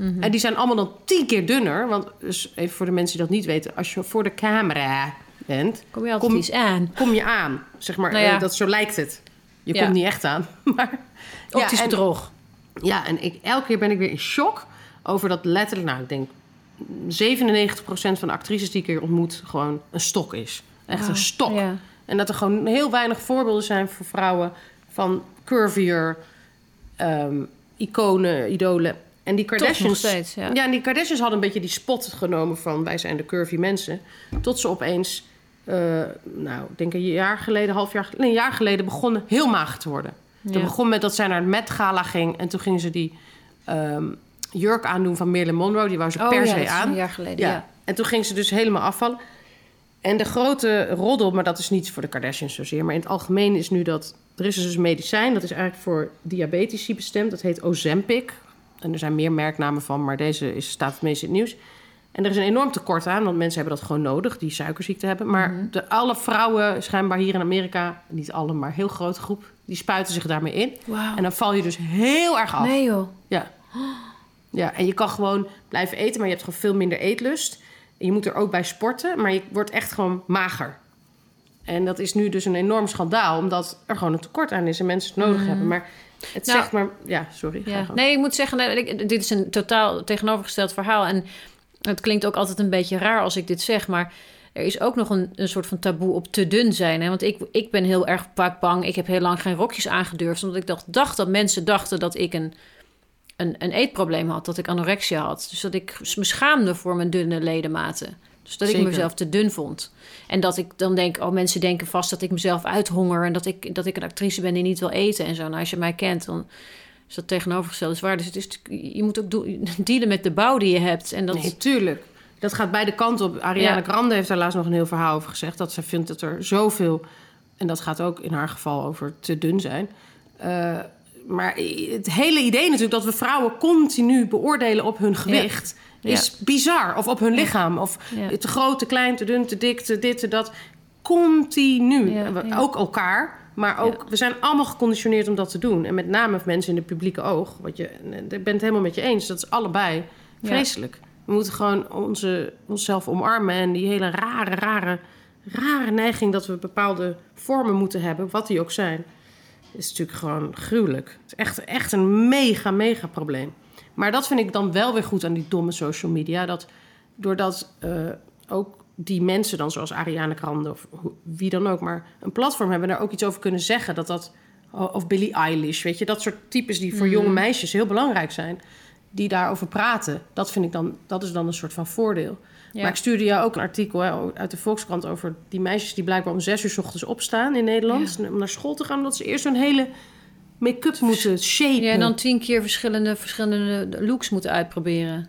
Mhm. En die zijn allemaal dan tien keer dunner. Want dus even voor de mensen die dat niet weten, als je voor de camera bent, Kom je altijd Kom- iets aan. kom je aan. Zeg maar, Nou ja. eh, dat zo lijkt het. Je Ja. komt niet echt aan. Maar, Optisch ja, en, bedrog. ja, en ik, elke keer ben ik weer in shock over dat letterlijk, nou, ik denk 97% van de actrices die ik hier ontmoet gewoon een stok is. Echt een stok. Ja. En dat er gewoon heel weinig voorbeelden zijn voor vrouwen van curvier, ehm, iconen, idolen. En die Kardashians. nog steeds, ja. en die Kardashians hadden een beetje die spot genomen van wij zijn de curvy mensen. Tot ze opeens, eh, nou, ik denk een jaar geleden, half jaar, nee, een jaar geleden begonnen heel mager te worden. Ja. Toen begon met dat zij naar het Met Gala ging en toen gingen ze die ehm, jurk aandoen van Marilyn Monroe. Die wou ze Oh per ja, se aan. een jaar geleden, ja. En toen ging ze dus helemaal afvallen. En de grote roddel, maar dat is niet voor de Kardashians zozeer, maar in het algemeen is nu dat er is dus een medicijn dat is eigenlijk voor diabetici bestemd. Dat heet Ozempic. En er zijn meer merknamen van, maar deze is, staat het meest in het nieuws. En er is een enorm tekort aan, want mensen hebben dat gewoon nodig, die suikerziekte hebben. Maar Mhm. de, alle vrouwen, schijnbaar hier in Amerika, niet alle, maar een heel grote groep, die spuiten zich daarmee in. En dan val je dus heel erg af. Nee joh. Ja. ja, en je kan gewoon blijven eten, maar je hebt gewoon veel minder eetlust. En je moet er ook bij sporten, maar je wordt echt gewoon mager. En dat is nu dus een enorm schandaal, omdat er gewoon een tekort aan is en mensen het nodig hebben. Maar het Nou, maar... Ja, sorry. Ja. Nee, ik moet zeggen, nee, dit is een totaal tegenovergesteld verhaal. En het klinkt ook altijd een beetje raar als ik dit zeg, maar er is ook nog een, een soort van taboe op te dun zijn. Hè? Want ik, ik ben heel erg vaak bang. Ik heb heel lang geen rokjes aangedurfd, omdat ik dacht, dacht dat mensen dachten dat ik een, een, een eetprobleem had, dat ik anorexia had. Dus dat ik me schaamde voor mijn dunne ledematen. Dus dat ik mezelf te dun vond. En dat ik dan denk, oh, mensen denken vast dat ik mezelf uithonger en dat ik, dat ik een actrice ben die niet wil eten en zo. Nou, als je mij kent, dan is dat tegenovergesteld is waar. Dus het is, je moet ook dealen met de bouw die je hebt. En dat, Nee, tuurlijk. Dat gaat beide kanten op. Ariana Ja. Grande heeft daar laatst nog een heel verhaal over gezegd. Dat ze vindt dat er zoveel... En dat gaat ook in haar geval over te dun zijn. Eh, maar het hele idee natuurlijk dat we vrouwen continu beoordelen op hun gewicht... is bizar. Of op hun lichaam. Of te groot, te klein, te dun, te dik, te dit, te dat. Continu. Ook elkaar. Maar ook, we zijn allemaal geconditioneerd om dat te doen. En met name mensen in het publieke oog. Wat je, ik ben het helemaal met je eens. Dat is allebei Ja. vreselijk. We moeten gewoon onze, onszelf omarmen. En die hele rare, rare, rare neiging dat we bepaalde vormen moeten hebben, wat die ook zijn, is natuurlijk gewoon gruwelijk. Het is echt, echt een mega, mega probleem. Maar dat vind ik dan wel weer goed aan die domme social media. Dat doordat eh, ook die mensen dan, zoals Ariane Grande of wie dan ook, maar een platform hebben en daar ook iets over kunnen zeggen. Dat dat, of Billie Eilish, weet je, dat soort types die voor jonge meisjes heel belangrijk zijn, die daarover praten. Dat vind ik dan, dat is dan een soort van voordeel. Ja. Maar ik stuurde jou ook een artikel hè, uit de Volkskrant over die meisjes die blijkbaar om zes uur 's ochtends opstaan in Nederland. Om naar school te gaan, omdat ze eerst zo'n hele make-up moeten shapen. Ja, en dan tien keer verschillende, verschillende looks moeten uitproberen.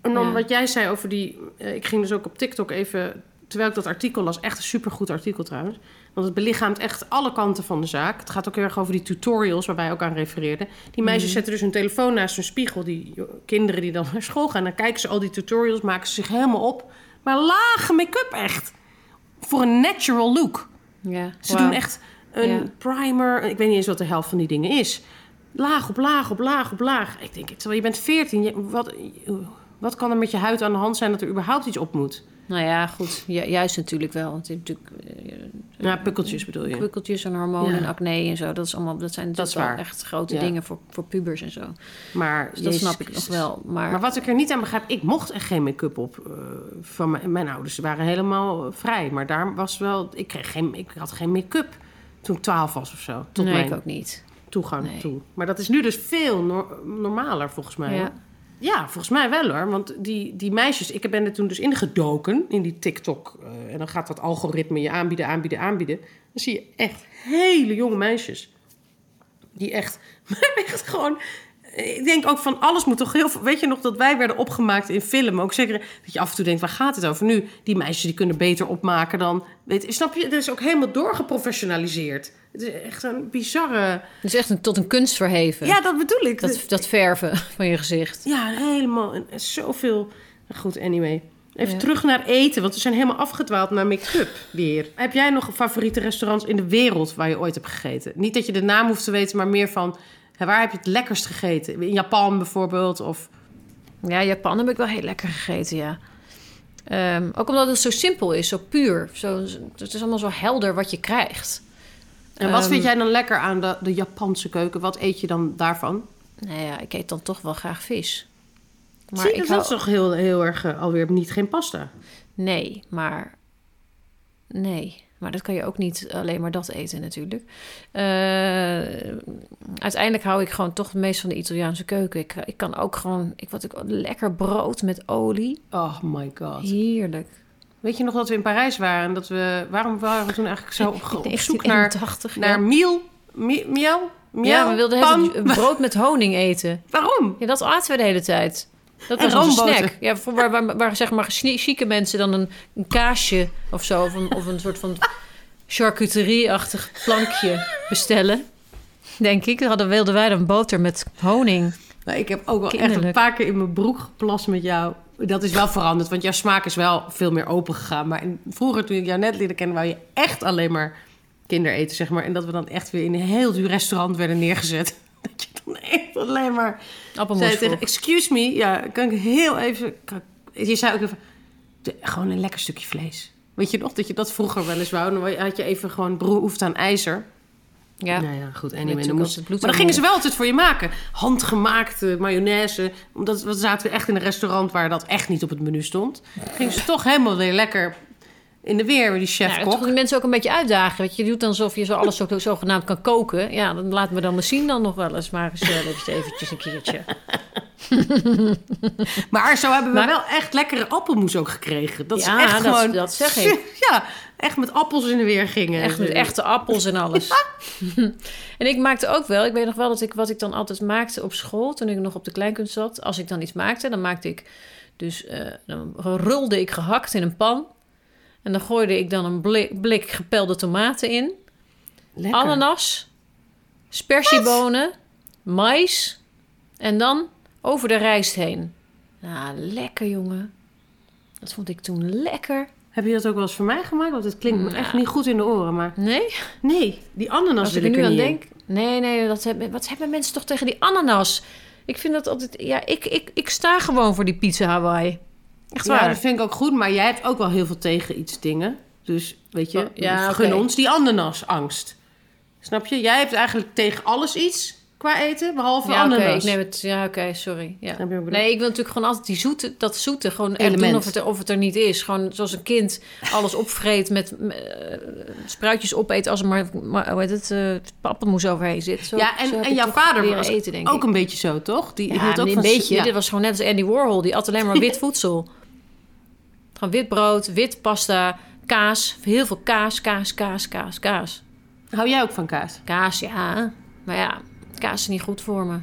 En dan Ja. wat jij zei over die... eh, ik ging dus ook op TikTok even... Terwijl ik dat artikel las, echt een supergoed artikel trouwens. Want het belichaamt echt alle kanten van de zaak. Het gaat ook heel erg over die tutorials waar wij ook aan refereerden. Die meisjes Mhm. zetten dus hun telefoon naast hun spiegel. Die kinderen die dan naar school gaan. Dan kijken ze al die tutorials, maken ze zich helemaal op. Maar lage make-up echt. Voor een natural look. Ja, Ze doen echt een Ja. primer. Ik weet niet eens wat de helft van die dingen is. Laag op laag op laag op laag. Ik denk, terwijl je bent 14. je- wat, wat kan er met je huid aan de hand zijn dat er überhaupt iets op moet? Nou ja, goed. Ju- juist natuurlijk wel. Want natuurlijk eh, Ja, pukkeltjes bedoel je. kwikkeltjes en hormonen Ja. en acne en zo. Dat, is allemaal, dat zijn Dat wel echt grote Ja. dingen voor, voor pubers en zo. Maar Dus dat Jezus snap ik nog wel. Maar, Maar wat ik er niet aan begrijp, ik mocht echt geen make-up op. eh, van mijn, mijn ouders waren helemaal eh, vrij. Maar daar was wel. Ik, kreeg geen, ik had geen make-up toen ik 12 was of zo. Tot nee, ik ook niet. toegang Nee. toe. Maar dat is nu dus veel nor- normaler volgens mij. Ja. Ja, volgens mij wel hoor. Want die, die meisjes, ik ben er toen dus ingedoken in die TikTok. eh, en dan gaat dat algoritme je aanbieden, aanbieden, aanbieden. Dan zie je echt hele jonge meisjes. Die echt, maar echt gewoon. Ik denk ook van alles moet toch heel veel. Weet je nog dat wij werden opgemaakt in film? Ook zeker dat je af en toe denkt, waar gaat het over nu? Die meisjes die kunnen beter opmaken dan. Weet, snap je? Dat is ook helemaal doorgeprofessionaliseerd. Het is echt een bizarre. Het is echt een, tot een kunst verheven. Ja, dat bedoel ik. dat, dat verven van je gezicht. Ja, helemaal. En zoveel. Goed, anyway. Even Ja. terug naar eten, want we zijn helemaal afgedwaald naar make-up weer. Heb jij nog favoriete restaurants in de wereld waar je ooit hebt gegeten? Niet dat je de naam hoeft te weten, maar meer van waar heb je het lekkerst gegeten? In Japan bijvoorbeeld? Of Ja, Japan heb ik wel heel lekker gegeten, ja. Ehm, ook omdat het zo simpel is, zo puur. Zo, het is allemaal zo helder wat je krijgt. en wat Ehm, vind jij dan lekker aan de, de Japanse keuken? Wat eet je dan daarvan? Nou ja, ik eet dan toch wel graag vis. Maar Zie ik dat hou... is toch heel, heel erg eh, alweer niet geen pasta. Nee, maar... Nee, maar dat kan je ook niet alleen maar dat eten natuurlijk. Eh, uiteindelijk hou ik gewoon toch het meest van de Italiaanse keuken. Ik, ik kan ook gewoon... Ik, wat ik, lekker brood met olie. Oh my god. Heerlijk. Weet je nog dat we in Parijs waren? En dat we, waarom waren we toen eigenlijk zo op, op zoek naar, 1981, naar ja. miel? Miel? Miel? Ja, we wilden pan? brood met honing eten. Waarom? Ja, dat aten we de hele tijd. Dat En was roomboter. snack. Ja, voor waar, waar, waar zeg maar chique mensen dan een, een kaasje of zo... of een, of een soort van charcuterie-achtig plankje bestellen. Denk ik. Dan wilden wij dan boter met honing. Nou, ik heb ook wel echt een paar keer in mijn broek geplast met jou. Dat is wel veranderd, want jouw smaak is wel veel meer open gegaan. Maar in- vroeger, toen ik jou net leerde kennen, wou je echt alleen maar kindereten, zeg maar. En dat we dan echt weer in een heel duur restaurant werden neergezet. Dat je dan echt alleen maar Appelmoes tegen, excuse me, ja, kan ik heel even... kan je zei ook even, de- gewoon een lekker stukje vlees. Weet je nog, dat je dat vroeger wel eens wou? Dan had je even gewoon behoefte aan ijzer. Ja. Nou ja, goed. Anyway, natuurlijk dan moest, bloed maar dan gingen ze wel altijd voor je maken. Handgemaakte mayonaise. Omdat we zaten echt in een restaurant waar dat echt niet op het menu stond. Gingen ze toch helemaal weer lekker in de weer, die Ja, chef-kok. toch die mensen ook een beetje uitdagen. Want je doet dan alsof je zo alles zo, zogenaamd kan koken. Ja, dan laten we dan misschien dan nog wel eens maar eens eh, eventjes, een keertje. maar zo hebben we Maar- wel echt lekkere appelmoes ook gekregen. Dat Ja, is echt dat- gewoon... dat zeg ik. Ja, echt met appels in de weer gingen. Echt met echte appels en alles. en ik maakte ook wel, ik weet nog wel dat ik wat ik dan altijd maakte op school, toen ik nog op de kleinkunst zat. Als ik dan iets maakte, dan maakte ik dus, eh, dan rolde ik gehakt in een pan. En dan gooide ik dan een blik, blik gepelde tomaten in. Lekker. Ananas, spersiebonen, mais en dan over de rijst heen. Nou, lekker jongen. Dat vond ik toen lekker. Heb je dat ook wel eens voor mij gemaakt? Want het klinkt me Ja. echt niet goed in de oren. Maar Nee? nee, die ananas Als ik er nu aan in. denk. Nee, nee, dat hebben, wat hebben mensen toch tegen die ananas? Ik vind dat altijd. Ja, ik, ik, ik sta gewoon voor die pizza Hawaii. Echt Ja, waar. dat vind ik ook goed. Maar jij hebt ook wel heel veel tegen iets dingen. Dus weet je, Oh, ja, gun ons die ananasangst. Snap je? Jij hebt eigenlijk tegen alles iets qua eten, behalve ja, ananas. ik neem het. Ja, oké, sorry. Ja. Ik? Nee, ik wil natuurlijk gewoon altijd die zoete, dat zoete, gewoon echt Element. doen of het, er- of het er niet is. Gewoon zoals een kind alles opvreet met eh, spruitjes opeet als er maar, maar hoe heet het, appelmoes overheen zit. Zo, ja, en, en jouw vader was eten, denk ook ik. een beetje zo, toch? Die Ja, ook een beetje. Dit was gewoon net als Andy Warhol. Die at alleen maar wit voedsel. Gewoon wit brood, wit pasta, kaas. Heel veel kaas, kaas, kaas, kaas, kaas. Hou jij ook van kaas? Kaas, ja. Maar ja, kaas is niet goed voor me.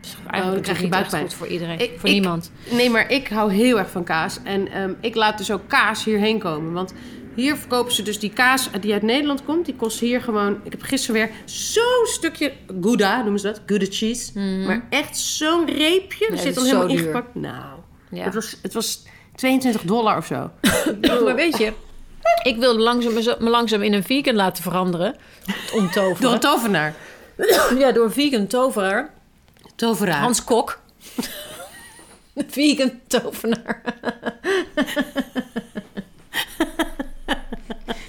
Dus eigenlijk dan is krijg je buikpijn. goed voor iedereen. Ik- voor ik- niemand. Nee, maar ik hou heel erg van kaas. En ehm, ik laat dus ook kaas hierheen komen. Want hier verkopen ze dus die kaas die uit Nederland komt. Die kost hier gewoon... Ik heb gisteren weer zo'n stukje Gouda, noemen ze dat. Gouda cheese. Maar echt zo'n reepje. Ja, Er zit dan helemaal ingepakt. Nou, Ja. het, was, het was 22 dollar of zo. Maar weet je, ik wil langzaam, me langzaam in een vegan laten veranderen. Omtoveren. Door een tovenaar. Ja, door een vegan toveraar. Toveraar. Hans Kok. Vegan tovenaar.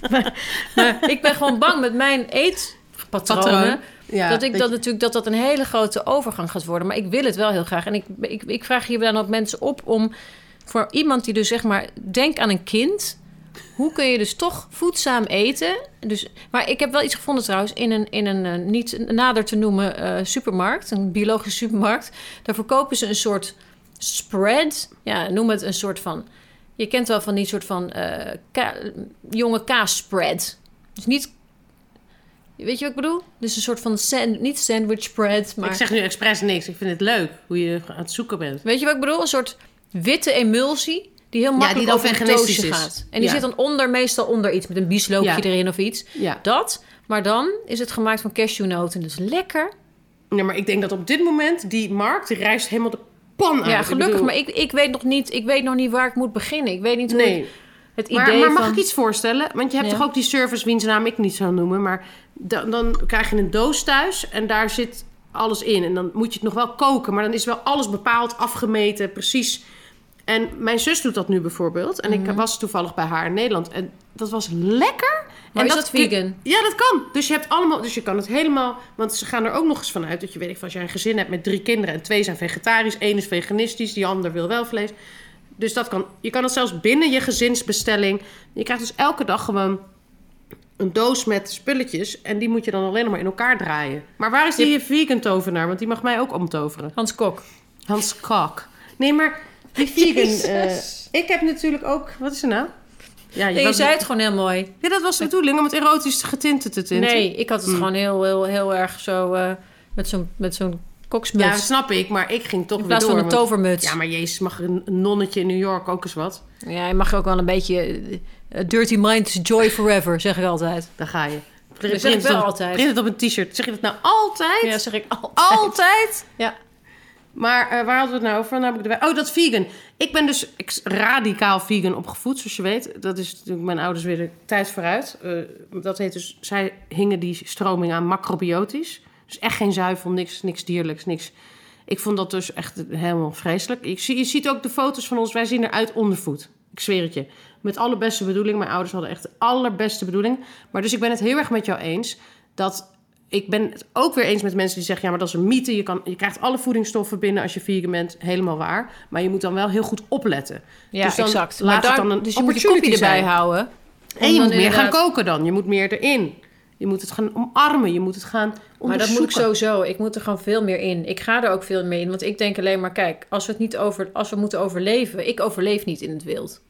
maar, maar ik ben gewoon bang met mijn eetpatronen... Ja, dat ik dat dat je- natuurlijk dat dat een hele grote overgang gaat worden. Maar ik wil het wel heel graag. En ik, ik, ik vraag hier dan ook mensen op om voor iemand die dus zeg maar denk aan een kind. Hoe kun je dus toch voedzaam eten? Dus, maar ik heb wel iets gevonden trouwens in een, in een eh, niet nader te noemen eh, supermarkt, een biologische supermarkt. Daar verkopen ze een soort spread. Ja, noem het een soort van. Je kent wel van die soort van eh, ka- jonge kaas spread. Dus niet. Weet je wat ik bedoel? Dus een soort van sand, niet sandwich spread, maar Ik zeg nu expres niks. Ik vind het leuk hoe je aan het zoeken bent. Weet je wat ik bedoel? Een soort witte emulsie die heel makkelijk die dan over een is. gaat. En die Ja. zit dan onder, meestal onder iets met een biesloopje Ja. erin of iets. Ja. Dat, maar dan is het gemaakt van cashewnoten. Dus lekker. Ja, maar ik denk dat op dit moment die markt die rijst helemaal de pan uit. ja, Ik gelukkig. bedoel- Maar ik, ik, weet nog niet, ik weet nog niet waar ik moet beginnen. Ik weet niet hoe Nee. ik het idee Maar, maar mag van... ik iets voorstellen? Want je hebt Ja. toch ook die service, wiens naam ik niet zou noemen. Maar dan, dan krijg je een doos thuis en daar zit alles in. En dan moet je het nog wel koken. Maar dan is wel alles bepaald, afgemeten, precies. En mijn zus doet dat nu bijvoorbeeld. En Mhm. ik was toevallig bij haar in Nederland. En dat was lekker. Maar en is dat kun- vegan? Ja, dat kan. Dus je hebt allemaal, dus je kan het helemaal. Want ze gaan er ook nog eens vanuit dat je weet ik, als jij een gezin hebt met drie kinderen en twee zijn vegetarisch, één is veganistisch, die ander wil wel vlees. Dus dat kan. Je kan het zelfs binnen je gezinsbestelling. Je krijgt dus elke dag gewoon een doos met spulletjes en die moet je dan alleen nog maar in elkaar draaien. Maar waar is die vegan tovenaar? Want die mag mij ook omtoveren. Hans Kok. Hans Kok. Nee, maar die vegan. eh, ik heb natuurlijk ook. Wat is er nou? Ja, Nee, je was- zei het gewoon heel mooi. Ja, dat was de bedoeling om het erotisch getinte te tinten. Nee, ik had het Mm. gewoon heel, heel, heel erg zo... eh, met zo'n met zo'n koksmuts. Ja, snap ik, maar ik ging toch in weer plaats door. van een want- tovermuts. Ja, maar jezus, mag een nonnetje in New York ook eens wat? Ja, je mag ook wel een beetje... eh, dirty mind joy forever, zeg ik altijd. Daar ga je. Dat zeg ik het wel op- altijd. Print het op een t-shirt. Zeg je dat nou altijd? Ja, zeg ik altijd. Altijd? Ja. Maar eh, waar hadden we het nou over? Oh, dat vegan. Ik ben dus radicaal vegan opgevoed, zoals je weet. Dat is natuurlijk mijn ouders weer de tijd vooruit. Eh, dat heet dus, zij hingen die stroming aan macrobiotisch. Dus echt geen zuivel, niks, niks dierlijks, niks. Ik vond dat dus echt helemaal vreselijk. Ik zie, je ziet ook de foto's van ons. Wij zien eruit ondervoed. Ik zweer het je. Met alle beste bedoelingen. Mijn ouders hadden echt de allerbeste bedoelingen. Maar dus ik ben het heel erg met jou eens dat ik ben het ook weer eens met mensen die zeggen: ja, maar dat is een mythe. Je, kan, je krijgt alle voedingsstoffen binnen als je vegan bent. Helemaal waar. Maar je moet dan wel heel goed opletten. Ja, Dus dan exact. laat Maar daar, dan een dus je moet je kopje erbij zijn. houden. En je moet dan meer gaan koken dan. Je moet meer erin. Je moet het gaan omarmen. Je moet het gaan Maar dat moet ik sowieso. Ik moet er gewoon veel meer in. Ik ga er ook veel meer in. Want ik denk alleen maar, kijk, als we het niet over, als we moeten overleven. Ik overleef niet in het wild.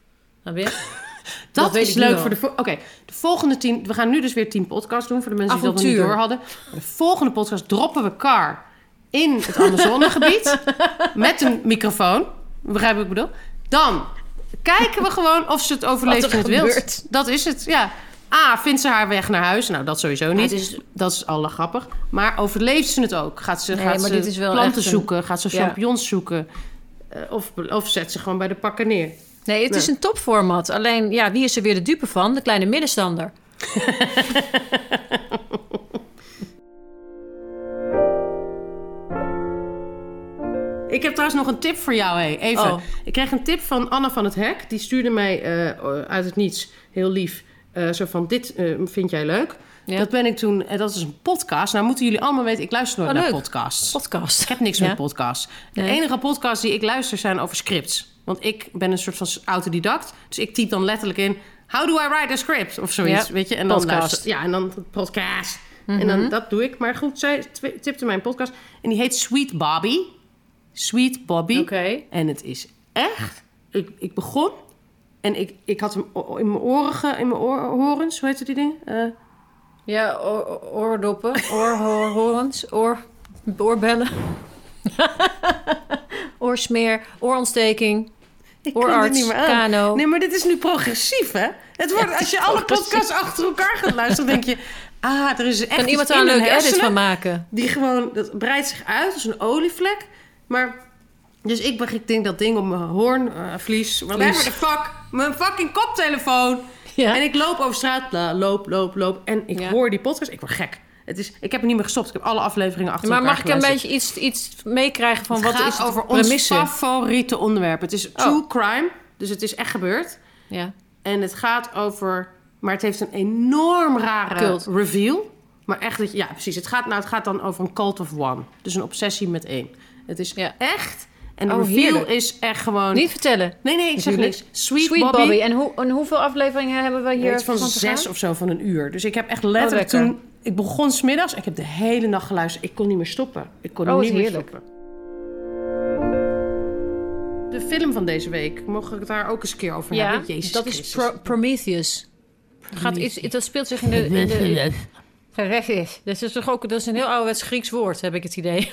Snap je? Dat, is leuk voor de... Oké, de volgende tien... We gaan nu dus weer tien podcasts doen... voor de mensen die dat nog niet door hadden. De volgende podcast droppen we Car in het Amazonegebied... met een microfoon. Begrijp ik bedoel? Dan kijken we gewoon of ze het overleeft er in het wild. Dat is het, ja. A, vindt ze haar weg naar huis? Nou, dat sowieso niet. is- Dat is alle grappig. Maar overleeft ze het ook? Gaat ze, Nee, gaat maar ze dit is wel planten een- zoeken? Gaat ze Ja. champignons zoeken? Eh, of, of zet ze gewoon bij de pakken neer? Nee, het is een topformat. Alleen, ja, wie is er weer de dupe van? De kleine middenstander. Ik heb trouwens nog een tip voor jou. Hey. Even. Oh. Ik kreeg een tip van Anna van het Hek. Die stuurde mij eh, uit het niets, heel lief, eh, zo van: Dit eh, vind jij leuk? Ja. Dat ben ik toen, en dat is een podcast. Nou moeten jullie allemaal weten, ik luister nooit Oh, naar leuk. podcasts. Podcast. Ik heb niks Ja. met podcasts. De Nee. enige podcasts die ik luister zijn over scripts. Want ik ben een soort van autodidact. Dus ik typ dan letterlijk in... How do I write a script? Of zoiets, Ja. weet je? En dan Podcast. luister, ja, en dan podcast. En Mhm. dan dat doe ik. Maar goed, zij tipte mijn podcast. En die heet Sweet Bobby. Sweet Bobby. Oké. En het is echt... Ik, ik begon En ik, ik had hem in mijn oren, ge- in mijn oor, horens, hoe heet die ding? Eh, Ja, oor- oor- oordoppen, oorhorens, oor, oorbellen. Oorsmeer, oorontsteking, ik oorarts, niet meer aan. kano. Nee, maar dit is nu progressief, hè? Het wordt, als je alle podcasts achter elkaar gaat luisteren, denk je... Ah, er is echt Kan iemand daar een leuke edit van maken? Die gewoon, dat breidt zich uit als een olievlek. Maar, dus ik, begin- ik denk dat ding op mijn hoornvlies, whatever Vlies. the fuck, mijn fucking koptelefoon. Ja. En ik loop over straat, loop, loop, loop. En ik Ja. hoor die podcast, ik word gek. Het is, ik heb er niet meer gestopt. Ik heb alle afleveringen achter Maar elkaar mag ik een beetje iets, iets meekrijgen van Het wat gaat is de over ons premisse? favoriete onderwerp. Het is true crime, dus het is echt gebeurd. Ja. En het gaat over... Maar het heeft een enorm rare Cult. reveal. Maar echt, dat ja, precies. Het gaat, nou, het gaat dan over een cult of one. Dus een obsessie met één. Het is Ja. echt... En de Oh, reveal heerlijk. is echt gewoon... Niet vertellen. Nee, nee, ik zeg niks. Sweet, Bobby. Bobby. En, hoe, en hoeveel afleveringen hebben we hier van te zes gaan? of zo van een uur. Dus ik heb echt letterlijk lekker. toen... Ik begon smiddags. Ik heb de hele nacht geluisterd. Ik kon niet meer stoppen. Ik kon Oh, niet meer stoppen. De film van deze week. Mogen we het daar ook eens een keer over Ja, hebben? Jezus dat is. Pro- Prometheus. Gaat iets, dat speelt zich in de... In de Prometheus. Dat is toch ook dat is een heel ouderwets Grieks woord, heb ik het idee.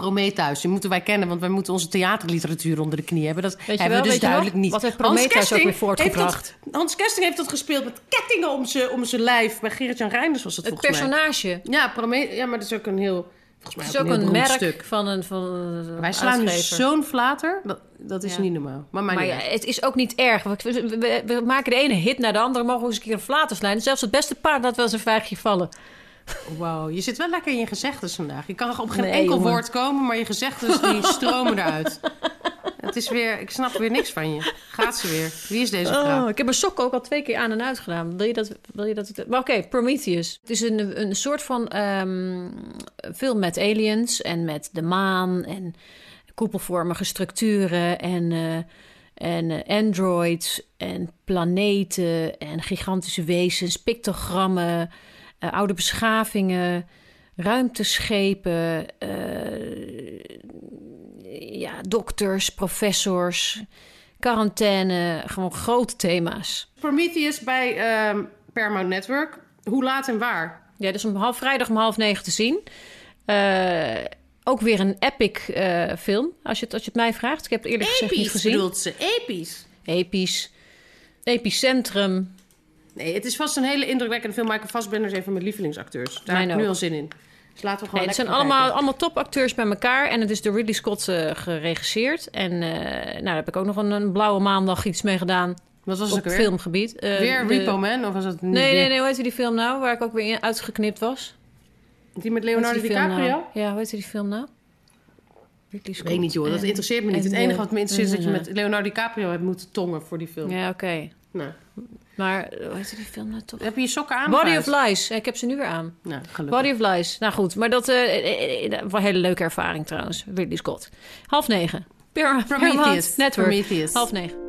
Prometheus, die moeten wij kennen, want wij moeten onze theaterliteratuur onder de knie hebben. Dat hebben wel, we dus duidelijk niet. Wat heeft Prometheus ook weer voortgebracht? dat- Hans Kesting heeft dat gespeeld met kettingen om zijn om zijn lijf. Bij Gerrit-Jan Reinders was het, Het volgens mij. personage. Ja, Prome ja, maar dat is ook een heel... Volgens mij Het is ook een merk stuk. van een, van een Wij slaan nu zo'n flater, dat, dat is Ja. niet normaal. Maar, maar, ja, het is ook niet erg. want We, we- we maken de ene hit naar de andere. Mogen we eens een keer een flater slaan. Zelfs het beste paard laat wel eens een vijgje vallen. Wow, je zit wel lekker in je gezegdes vandaag. Je kan op geen Nee, enkel jongen. woord komen, maar je gezegdes die stromen eruit. Het is weer, ik snap weer niks van je. Gaat ze weer? Wie is deze vrouw? Oh, ik heb mijn sokken ook al twee keer aan en uit gedaan. Wil je dat? Wil je dat- maar oké, Prometheus. Het is een, een soort van ehm, film met aliens en met de maan en koepelvormige structuren en, eh, en eh, androids en planeten en gigantische wezens, pictogrammen, eh, oude beschavingen, ruimteschepen, eh, ja, dokters, professors, quarantaine, gewoon grote thema's. Prometheus bij ehm Paramount Network. Hoe laat en waar? Ja, dus om half vrijdag om half negen te zien. Eh, ook weer een epic film, als je, het, als je het mij vraagt. Ik heb het eerlijk gezegd niet Episch gezien. bedoelt ze. Episch. Episch. Epicentrum. Nee, het is vast een hele indrukwekkende film. Michael Fassbender is een van mijn lievelingsacteurs. Daar Mijn heb ik nu ook. al zin in. Dus laten we gewoon Nee, het zijn lekker allemaal, kijken. allemaal topacteurs bij elkaar. En het is door Ridley Scott eh, geregisseerd. En eh, nou, daar heb ik ook nog een, een blauwe maandag iets mee gedaan. Wat was het op ook weer? filmgebied. Eh, Weer de- Repo Man? Of was het niet Nee, weer- nee, nee. Hoe heette die film nou? Waar ik ook weer in uitgeknipt was. Die met Hoe Leonardo heette die film DiCaprio? nou? Ja, hoe heette die film nou? Ridley Ik Scott. weet niet, joh. Dat En- interesseert me niet. Het en, enige eh, wat me interesseert is dat je met Leonardo DiCaprio hebt moeten tongen voor die film. Ja, oké. Nou, Maar eh, hoe heette die film nou toch? heb je je sokken aan? Body of? Lies. Ik heb ze nu weer aan. Nou, gelukkig. Body of Lies. Nou goed, maar dat was een hele leuke ervaring trouwens. Ridley Scott. Half negen. Prometheus. Network. Prometheus. Half negen.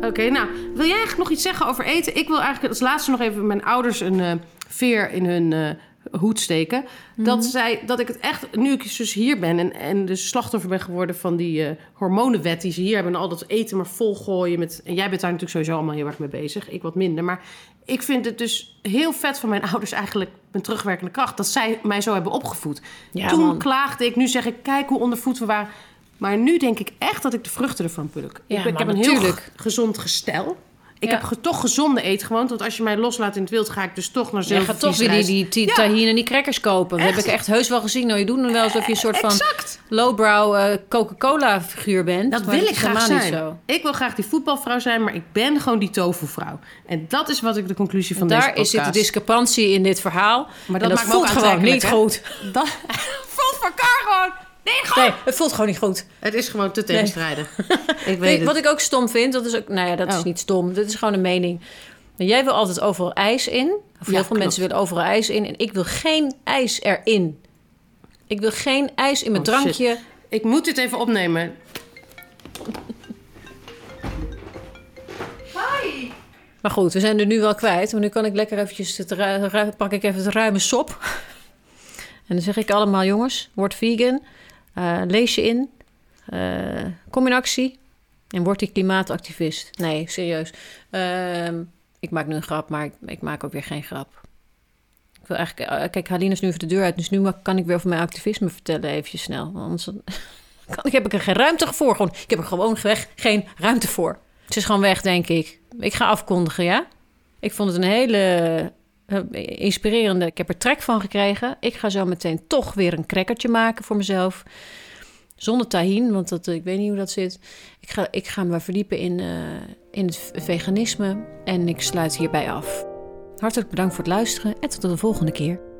Oké, nou, wil jij eigenlijk nog iets zeggen over eten? Ik wil eigenlijk als laatste nog even mijn ouders een eh, veer in hun eh, hoed steken. Dat, zij, dat ik het echt, nu ik dus hier ben en, en dus slachtoffer ben geworden van die eh, hormonenwet die ze hier hebben... en al dat eten maar volgooien met... En jij bent daar natuurlijk sowieso allemaal heel erg mee bezig, ik wat minder. Maar ik vind het dus heel vet van mijn ouders eigenlijk met terugwerkende kracht... dat zij mij zo hebben opgevoed. Ja, Toen man. klaagde ik, nu zeg ik, kijk hoe ondervoed we waren... Maar nu denk ik echt dat ik de vruchten ervan pluk. Ja, ik, ben- ik maar heb een heel natuurlijk. gezond gestel. Ik Ja. heb ge- toch gezonde eten gewoond. Want als je mij loslaat in het wild, ga ik dus toch naar Jij gaat toch weer die, die, die Ja. tahine en die crackers kopen. Dat heb ik echt heus wel gezien. Nou, je doet nu wel alsof je een soort van lowbrow eh, Coca-Cola figuur bent. Dat wil ik graag helemaal zijn. niet zo. Ik wil graag die voetbalvrouw zijn, maar ik ben gewoon die tofu-vrouw. En dat is wat ik de conclusie van deze Daar podcast... is zit de discrepantie in dit verhaal. Maar dat dat maakt me ook voelt gewoon niet hè? goed. Dat voelt voor elkaar gewoon goed. Nee, het voelt gewoon niet goed. Het is gewoon te tegenstrijdig. ik weet wat ik ook stom vind, dat is ook, nou ja, dat is Oh. niet stom. Dat is gewoon een mening. Maar Jij wil altijd overal ijs in. Of heel veel klopt. mensen willen overal ijs in. En ik wil geen ijs erin. Ik wil geen ijs in mijn Oh, shit. drankje. Ik moet dit even opnemen. Maar goed, we zijn er nu wel kwijt. Maar nu kan ik lekker eventjes het pak ik even het ruime sop. En dan zeg ik allemaal, jongens, word vegan. Eh, lees je in. Eh, kom in actie. En wordt die klimaatactivist? Nee, serieus. Ehm, ik maak nu een grap, maar ik, maak ook weer geen grap. Ik wil eigenlijk... eh, kijk, Haline is nu even de deur uit. Dus nu kan ik weer over mijn activisme vertellen, eventjes snel. Want Anders heb ik er geen ruimte voor. Gewoon, ik heb er gewoon weg geen ruimte voor. Het is gewoon weg, denk ik. Ik ga afkondigen, ja? Ik vond het een hele eh, inspirerende... Ik heb er trek van gekregen. Ik ga zo meteen toch weer een crackertje maken voor mezelf. Zonder tahin, want dat, ik weet niet hoe dat zit. Ik ga, ik ga me verdiepen in, eh, in het veganisme. En ik sluit hierbij af. Hartelijk bedankt voor het luisteren en tot de volgende keer.